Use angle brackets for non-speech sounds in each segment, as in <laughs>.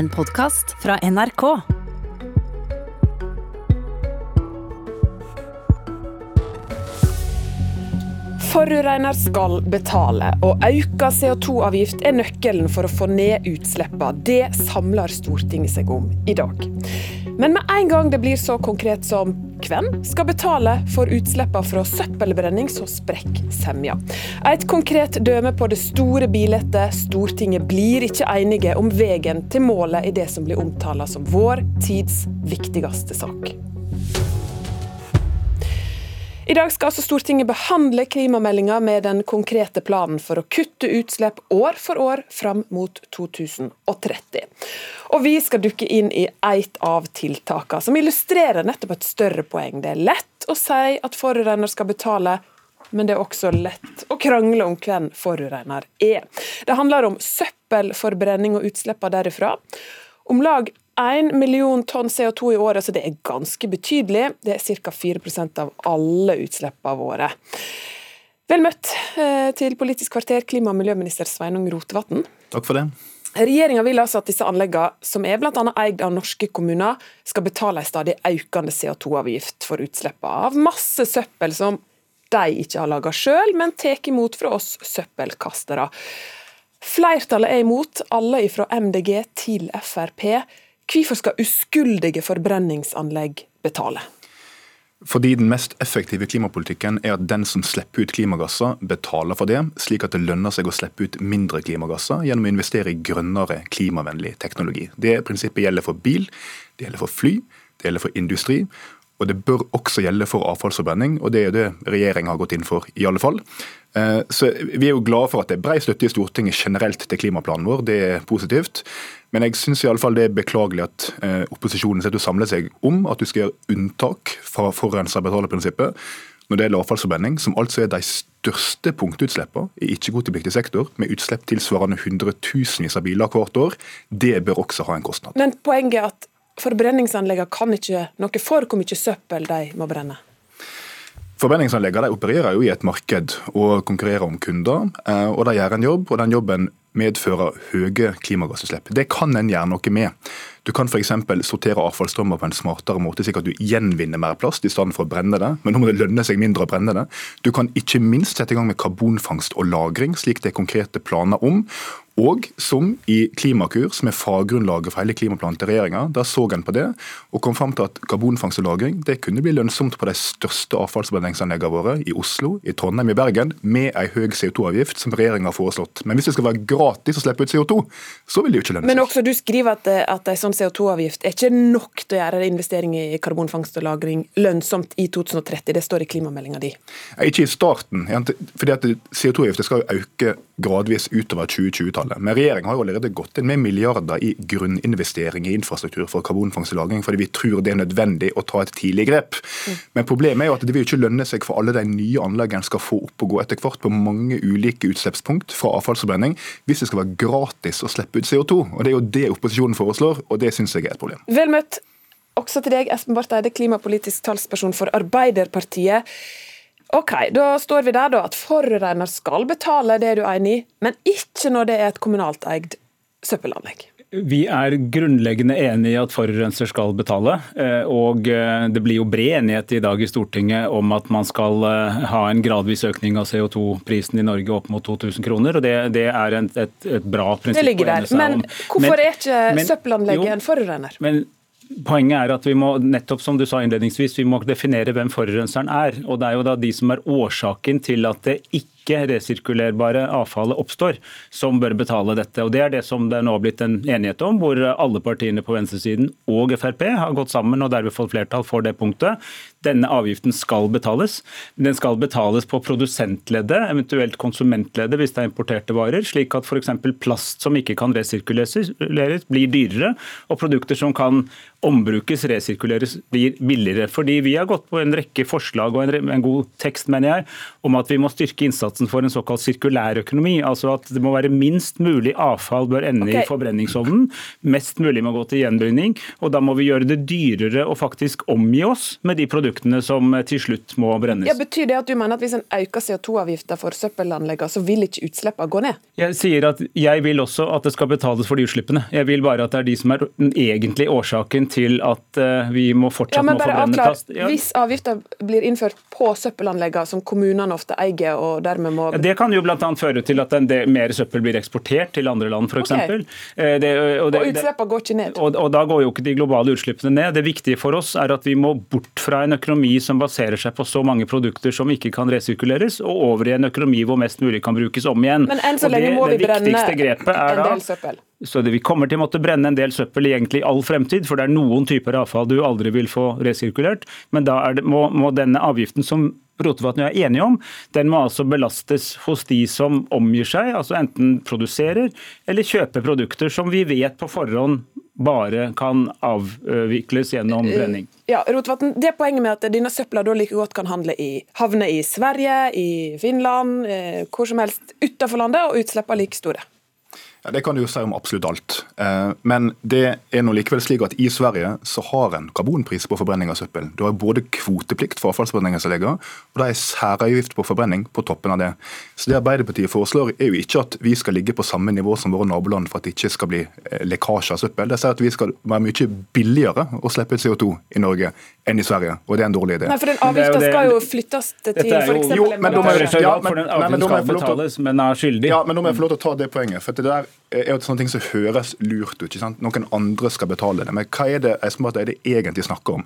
En podkast fra NRK. Forurenser skal betale, og økt CO2-avgift er nøkkelen for å få ned utslippene. Det samler Stortinget seg om i dag. Men med en gang det blir så konkret som hvem skal betale for utslippene fra søppelbrenning, så sprekker semja. Et konkret døme på det store bildet. Stortinget blir ikke enige om veien til målet i det som blir omtalt som vår tids viktigste sak. I dag skal altså Stortinget behandle klimameldinga med den konkrete planen for å kutte utslipp år for år fram mot 2030. Og vi skal dukke inn i et av tiltakene, som illustrerer nettopp et større poeng. Det er lett å si at forurenser skal betale, men det er også lett å krangle om hvem forurenser er. Det handler om søppelforbrenning og utslippene derifra. Om lag 1 million tonn CO2 i året, så det er ganske betydelig. Det er ca. 4% av alle utslippene våre. Vel møtt eh, til Politisk kvarter, klima- og miljøminister Sveinung Rotevatn. Takk for det. Regjeringa vil altså at disse anleggene, som er bl.a. eid av norske kommuner, skal betale en stadig økende CO2-avgift for utslippene av masse søppel som de ikke har laga sjøl, men tar imot fra oss søppelkastere. Flertallet er imot, alle fra MDG til Frp. Hvorfor skal uskyldige forbrenningsanlegg betale? Fordi den mest effektive klimapolitikken er at den som slipper ut klimagasser, betaler for det, slik at det lønner seg å slippe ut mindre klimagasser gjennom å investere i grønnere, klimavennlig teknologi. Det prinsippet gjelder for bil, det gjelder for fly, det gjelder for industri. Og det bør også gjelde for avfallsforbrenning, og det er det regjeringa har gått inn for, i alle fall. Eh, så Vi er jo glade for at det er brei støtte i Stortinget generelt til klimaplanen vår, det er positivt. Men jeg syns det er beklagelig at eh, opposisjonen setter å samle seg om at du skal gjøre unntak fra forurenser betaler-prinsippet når det gjelder avfallsforbrenning, som altså er de største punktutslippene i ikke-kvotepliktig sektor, med utslipp tilsvarende hundretusenvis av biler hvert år. Det bør også ha en kostnad. Men poenget er at forbrenningsanleggene kan ikke noe for hvor mye søppel de må brenne? Forbrenningsanleggene opererer jo i et marked og konkurrerer om kunder. Eh, og De gjør en jobb, og den jobben medfører høye klimagassutslipp. Det kan en gjøre noe med. Du kan f.eks. sortere avfallsstrømmer på en smartere måte, slik at du gjenvinner mer plast i stedet for å brenne det. Men nå må det lønne seg mindre å brenne det. Du kan ikke minst sette i gang med karbonfangst og -lagring, slik det er konkrete planer om. Og som i Klimakur, som er faggrunnlaget for hele klimaplanen til regjeringa, der så en på det og kom fram til at karbonfangst og -lagring det kunne bli lønnsomt på de største avfallsbehandlingsanleggene våre, i Oslo, i Trondheim, i Bergen, med en høy CO2-avgift, som regjeringa har foreslått. Men hvis det skal være gratis å slippe ut CO2, så vil det jo ikke lønne seg. Men også du skriver at, at en sånn CO2-avgift er ikke nok til å gjøre investering i karbonfangst og -lagring lønnsomt i 2030. Det står i klimameldinga di. Ikke i starten, fordi at CO2-avgifter skal jo øke gradvis utover 2020-tallet. Men regjeringa har jo allerede gått inn med milliarder i grunninvestering i infrastruktur for karbonfangst og -lagring, fordi vi tror det er nødvendig å ta et tidlig grep. Mm. Men problemet er jo at det vil ikke lønne seg for alle de nye anleggene skal få opp og gå etter hvert på mange ulike utslippspunkt fra avfallsforbrenning, hvis det skal være gratis å slippe ut CO2. Og Det er jo det opposisjonen foreslår, og det syns jeg er et problem. Vel møtt også til deg, Espen Barth Eide, klimapolitisk talsperson for Arbeiderpartiet. Ok, Da står vi der da at forurenser skal betale, det du enig i, men ikke når det er et kommunalt eid søppelanlegg? Vi er grunnleggende enig i at forurenser skal betale. Eh, og eh, Det blir jo bred enighet i dag i Stortinget om at man skal eh, ha en gradvis økning av CO2-prisen i Norge opp mot 2000 kroner. og Det, det er et, et, et, bra prinsipp. Det ligger der. Men hvorfor men, er ikke søppelanlegget en forurenser? Men Poenget er at vi må nettopp som du sa innledningsvis, vi må definere hvem forurenseren er. og Det er jo da de som er årsaken til at det ikke ikke-resirkulerbare avfallet oppstår, som bør betale dette. Og Det er det som det nå har blitt en enighet om, hvor alle partiene på venstresiden og Frp har gått sammen og derved fått flertall for det punktet. Denne avgiften skal betales. Den skal betales på produsentleddet, eventuelt konsumentleddet hvis det er importerte varer, slik at f.eks. plast som ikke kan resirkuleres, blir dyrere, og produkter som kan ombrukes, resirkuleres, blir billigere. Fordi vi har gått på en rekke forslag og en, god tekst, mener jeg, om at vi må styrke innsatsen innsatsen for en såkalt sirkulærøkonomi. Altså at det må være minst mulig avfall bør ende okay. i forbrenningsovnen. Mest mulig må gå til gjenbrenning. Og da må vi gjøre det dyrere å faktisk omgi oss med de produktene som til slutt må brennes. Ja, betyr det at du mener at hvis en øker CO2-avgifta for søppelanleggene, så vil ikke utslippene gå ned? Jeg sier at jeg vil også at det skal betales for de utslippene. Jeg vil bare at det er de som er den egentlige årsaken til at eh, vi må fortsatt ja, må forbrenne plast. Ja. Hvis avgifta blir innført på søppelanleggene, som kommunene ofte eier og dermed må Det kan jo bl.a. føre til at del, mer søppel blir eksportert til andre land, f.eks. Okay. Eh, og, og utslippene går ikke ned? Og, og, da går jo ikke de globale utslippene ned. Det viktige for oss er at vi må bort fra en økonomi som baserer seg på så mange produkter som ikke kan resirkuleres, og over i en økonomi hvor mest mulig kan brukes om igjen. Men enn så lenge må vi brenne en del søppel? Så det, Vi kommer til å måtte brenne en del søppel egentlig i all fremtid, for det er noen typer avfall du aldri vil få resirkulert. Men da det, må, må, denne avgiften som Rotevatn er enige om, den må altså belastes hos de som omgir seg, altså enten produserer eller kjøper produkter som vi vet på forhånd bare kan avvikles gjennom eh, brenning. Ja, Rotevatn, det Poenget med at denne søpla da like godt kan handle i, havne i Sverige, i Finland, eh, hvor som helst utenfor landet, og utslippene like store? Ja, Det kan du jo si om absolutt alt. Eh, men det er nå likevel slik at i Sverige så har en karbonpris på forbrenning av søppel. Du har både kvoteplikt for avfallsforbrenningsanleggene, og det er særavgift på forbrenning på toppen av det. Så det Arbeiderpartiet foreslår er jo ikke at vi skal ligge på samme nivå som våre naboland for at det ikke skal bli eh, lekkasje av søppel. Det sier at vi skal være mye billigere å slippe ut CO2 i Norge enn i Sverige, og det er en dårlig idé. Nei, for den avgifta skal jo flyttes til f.eks. Jo, men da må jeg få lov til å ta det poenget. for det der er jo sånne ting som høres lurt ut. ikke sant? Noen andre skal betale det. Men hva er det Espen er det egentlig snakker om?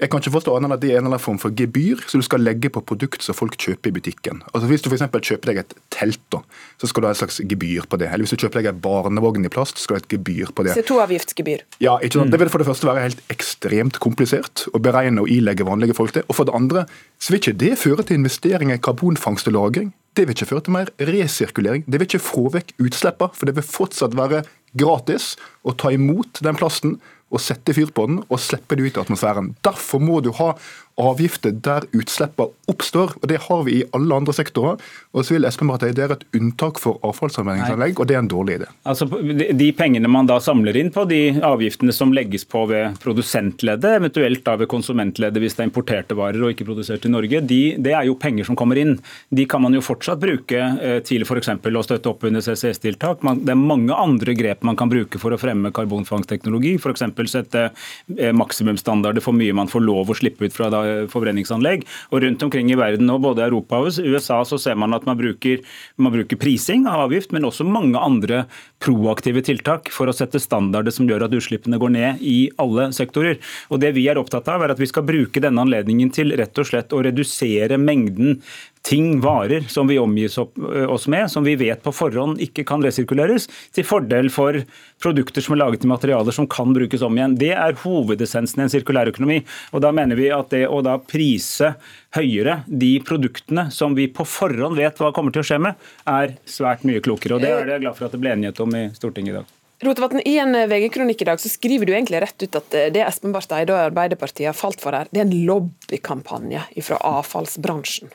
Jeg kan ikke forstå annet enn at det er en eller annen form for gebyr som du skal legge på produkt som folk kjøper i butikken. Altså Hvis du f.eks. kjøper deg et telt, da, så skal du ha et slags gebyr på det. Eller hvis du kjøper deg en barnevogn i plast, så skal du ha et gebyr på det. CO2-avgiftsgebyr. Ja, ikke sant? Det vil for det første være helt ekstremt komplisert å beregne og ilegge vanlige folk det. Og for det andre så vil ikke det føre til investeringer i karbonfangst og -lagring. Det vil ikke føre til mer resirkulering. Det vil ikke få vekk utslippene, for det vil fortsatt være gratis å ta imot den plasten og sette fyr på den og slippe det ut i atmosfæren. Derfor må du ha avgifter der utslippene oppstår. og Det har vi i alle andre sektorer. Og så vil Espen Barth det er et unntak for avfallsanvendingsanlegg, og det er en dårlig idé. Altså, De pengene man da samler inn på de avgiftene som legges på ved produsentleddet, eventuelt da ved konsumentleddet hvis det er importerte varer og ikke produsert i Norge, de, det er jo penger som kommer inn. De kan man jo fortsatt bruke eh, til f.eks. å støtte opp under CCS-tiltak. Det er mange andre grep man kan bruke for å fremme karbonfangstteknologi. F.eks. sette eh, maksimumsstandarder for mye man får lov å slippe ut fra da forbrenningsanlegg. Og Rundt omkring i verden, og både i Europa og USA, så ser man at man bruker, man bruker prising av avgift, men også mange andre proaktive tiltak for å sette standarder som gjør at utslippene går ned i alle sektorer. Og Det vi er opptatt av, er at vi skal bruke denne anledningen til rett og slett å redusere mengden ting, varer, som vi omgis oss med, som vi vet på forhånd ikke kan resirkuleres, til fordel for produkter som er laget i materialer som kan brukes om igjen. Det er hovedessensen i en sirkulærøkonomi. Og da mener vi at det å da prise høyere de produktene som vi på forhånd vet hva kommer til å skje med, er svært mye klokere. Og det er jeg glad for at det ble enighet om i Stortinget i dag. Rotevatn, I en VG-kronikk i dag så skriver du egentlig rett ut at det Espen Barth Eide og Arbeiderpartiet har falt for her, det er en lobbykampanje fra avfallsbransjen.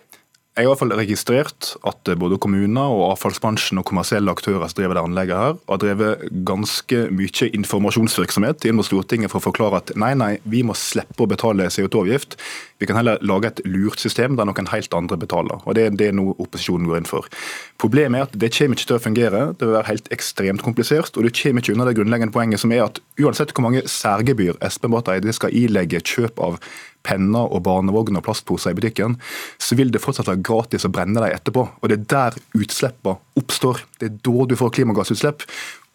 Jeg har i hvert fall registrert at både kommuner og avfallsbransjen og kommersielle aktører som driver det anlegget her, har drevet ganske mye informasjonsvirksomhet inn mot Stortinget for å forklare at nei, nei, vi må slippe å betale CO2-avgift. Vi kan heller lage et lurt system der noen helt andre betaler. og Det, det er noe opposisjonen går inn for. Problemet er at det kommer ikke til å fungere. Det vil være helt ekstremt komplisert. Og du kommer ikke unna det grunnleggende poenget som er at uansett hvor mange særgebyr Espen Barth Eide skal ilegge kjøp av penner og barnevogner og plastposer i butikken, så vil det fortsatt være gratis å brenne dem etterpå. Og Det er der utslippene oppstår. Det er da du får klimagassutslipp.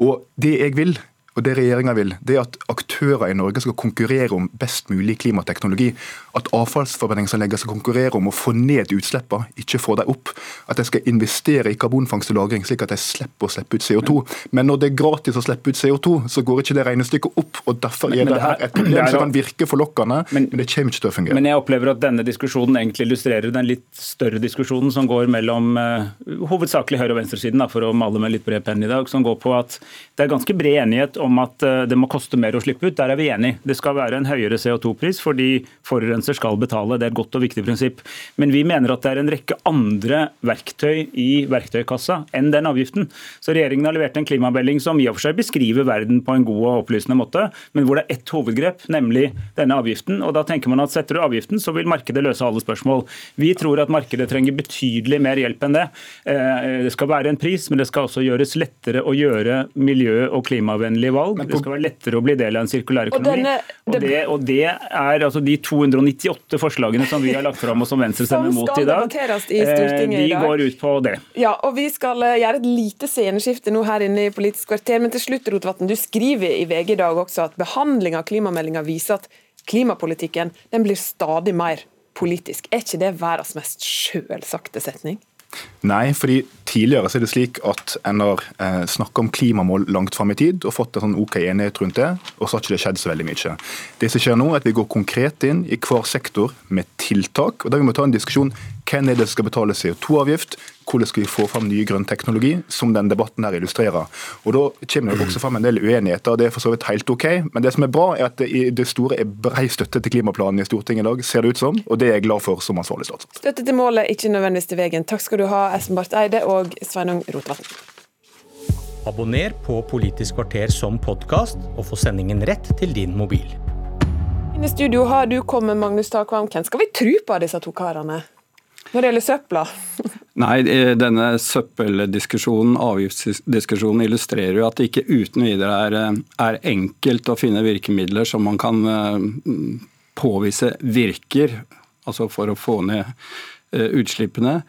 Og det jeg vil, og Det regjeringa vil, det er at aktører i Norge skal konkurrere om best mulig klimateknologi. At avfallsforbrenningsanleggene skal konkurrere om å få ned utslippene, ikke få dem opp. At de skal investere i karbonfangst og -lagring, slik at de slipper å slippe ut CO2. Men når det er gratis å slippe ut CO2, så går ikke det regnestykket opp. og Derfor er det her et problem som kan virke forlokkende, men, men, det kommer ikke til å fungere. Men jeg opplever at denne diskusjonen egentlig illustrerer den litt større diskusjonen som går mellom uh, hovedsakelig høyre- og venstresiden, for å male med litt bred penn i dag, som går på at det er ganske bred enighet om at eh, det må koste mer å slippe ut. Der er vi enige. Det skal være en høyere CO2-pris fordi forurenser skal betale. Det er et godt og viktig prinsipp. Men vi mener at det er en rekke andre verktøy i verktøykassa enn den avgiften. Så Regjeringen har levert en klimamelding som i og for seg beskriver verden på en god og opplysende måte, men hvor det er ett hovedgrep, nemlig denne avgiften. Og da tenker man at Setter du avgiften, så vil markedet løse alle spørsmål. Vi tror at markedet trenger betydelig mer hjelp enn det. Eh, det skal være en pris, men det skal også gjøres lettere å gjøre miljø- og klimavennlige valg. Det skal være lettere å bli del av en sirkulær økonomi. Og, og, det, og det, er altså de 298 forslagene som vi har lagt fram og som Venstre stemmer mot i dag, i eh, de går ut på det. Ja, og Vi skal eh, gjøre et lite sceneskifte nå her inne i Politisk kvarter. Men til slutt, Rotevatn, du skriver i VG i dag også at behandling av klimameldinga viser at klimapolitikken den blir stadig mer politisk. Er ikke det verdens mest sjølsagte setning? Nei, fordi tidligere så er det slik at en har eh, snakka om klimamål langt fram i tid og fått en sånn ok enighet rundt det, og så har ikke det skjedd så veldig mye. Det som skjer nå, er at vi går konkret inn i hver sektor med tiltak. og Da vi må ta en diskusjon hvem er det som skal betale CO2-avgift, hvordan skal vi få fram ny grønn teknologi, som den debatten her illustrerer. Og Da kommer det også fram en del uenigheter, og det er for så vidt helt OK. Men det som er bra, er at det i det store er brei støtte til klimaplanen i Stortinget i dag, ser det ut som. Og det er jeg glad for som ansvarlig statsråd. Støtte til målet, ikke nødvendigvis til veien. Takk skal du ha, Espen Barth Eide og Sveinung Rotevatn. Abonner på Politisk kvarter som podkast, og få sendingen rett til din mobil. Inn i studio har du kommet, Magnus Takvam. Hvem skal vi tro på av disse to karene? Når det gjelder søpla? Nei, denne søppeldiskusjonen, avgiftsdiskusjonen, illustrerer jo at det ikke uten videre er, eh, er enkelt å finne virkemidler som man kan eh, påvise virker, altså for å få ned eh, utslippene.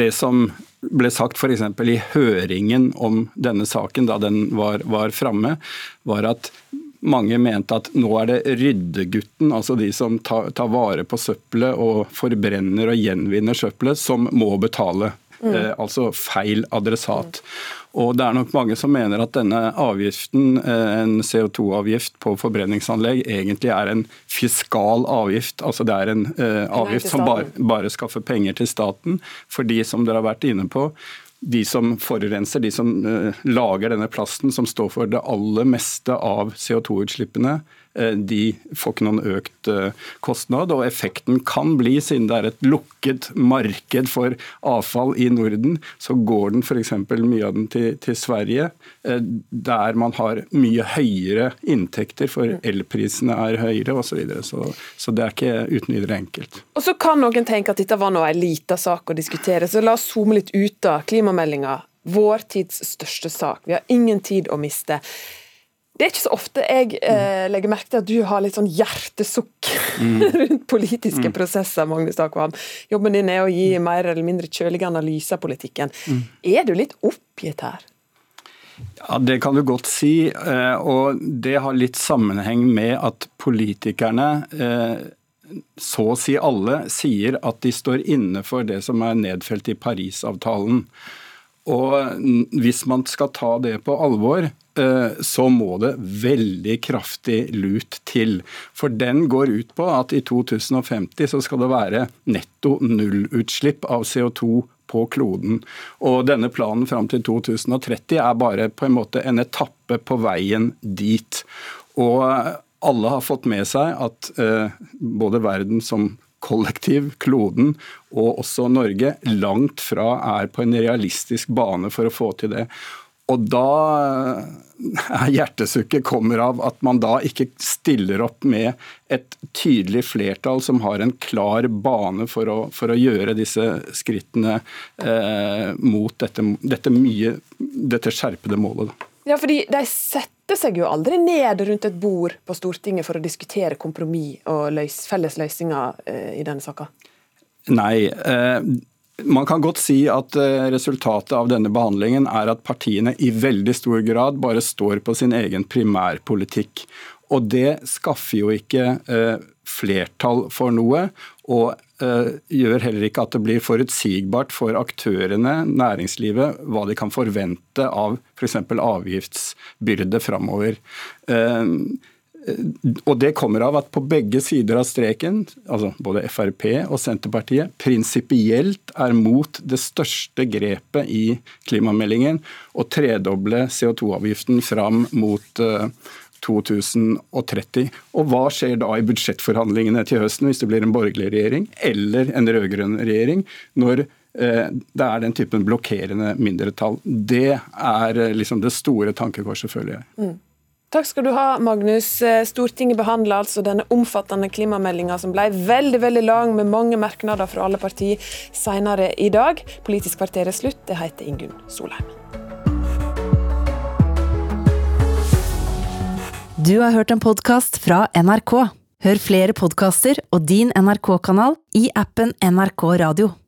Det som ble sagt f.eks. i høringen om denne saken da den var, var framme, var at mange mente at nå er det ryddegutten, altså de som tar, tar vare på søppelet og forbrenner og gjenvinner søppelet, som må betale. Mm. Eh, altså feil adressat. Og det er nok mange som mener at denne avgiften, eh, en CO2-avgift på forbrenningsanlegg, egentlig er en fiskal avgift. Altså det er en eh, avgift som bare, bare skaffer penger til staten. for de som dere har vært inne på, de som forurenser, de som uh, lager denne plasten, som står for det aller meste av CO2-utslippene, uh, de får ikke noen økt uh, kostnad. Og effekten kan bli, siden det er et lukket marked for avfall i Norden, så går den f.eks. mye av den til, til Sverige, der man har mye høyere inntekter, for elprisene er høyere osv. Så, videre. så Så det er ikke uten videre enkelt. Og Så kan noen tenke at dette var nå en liten sak å diskutere, så la oss zoome litt ut av klima klimameldinga vår tids største sak. Vi har ingen tid å miste. Det er ikke så ofte jeg eh, legger merke til at du har litt sånn hjertesukk mm. <laughs> rundt politiske mm. prosesser, Magnus Takvam. Jobben din er å gi mer eller mindre kjølige analyser av politikken. Mm. Er du litt oppgitt her? Ja, Det kan du godt si. Eh, og det har litt sammenheng med at politikerne eh, så å si alle sier at de står inne for det som er nedfelt i Parisavtalen. Og hvis man skal ta det på alvor, så må det veldig kraftig lut til. For den går ut på at i 2050 så skal det være netto nullutslipp av CO2 på kloden. Og denne planen fram til 2030 er bare på en måte en etappe på veien dit. Og alle har fått med seg at eh, både verden som kollektiv, kloden, og også Norge, langt fra er på en realistisk bane for å få til det. Og da er <laughs> hjertesukket kommer av at man da ikke stiller opp med et tydelig flertall som har en klar bane for å, for å gjøre disse skrittene eh, mot dette, dette, mye, dette skjerpede målet. Ja, fordi de setter seg jo aldri ned rundt et bord på Stortinget for å diskutere kompromiss og løs, felles løsninger eh, i denne saka? Nei. Eh, man kan godt si at eh, resultatet av denne behandlingen er at partiene i veldig stor grad bare står på sin egen primærpolitikk. Og det skaffer jo ikke eh, flertall for noe, og gjør heller ikke at det blir forutsigbart for aktørene, næringslivet, hva de kan forvente av f.eks. avgiftsbyrde framover. Og det kommer av at på begge sider av streken, altså både Frp og Senterpartiet, prinsipielt er mot det største grepet i klimameldingen, å tredoble CO2-avgiften fram mot 2030. Og hva skjer da i budsjettforhandlingene til høsten hvis det blir en borgerlig regjering eller en rød-grønn regjering? når det er den typen blokkerende mindretall. Det er liksom det store tankekorset, føler jeg. Mm. Takk skal du ha, Magnus. Eh, Stortinget behandler altså denne omfattende klimameldinga som ble veldig veldig lang, med mange merknader fra alle partier senere i dag. Politisk kvarter er slutt. Det heter Ingunn Solheim. Du har hørt en podkast fra NRK. Hør flere podkaster og din NRK-kanal i appen NRK Radio.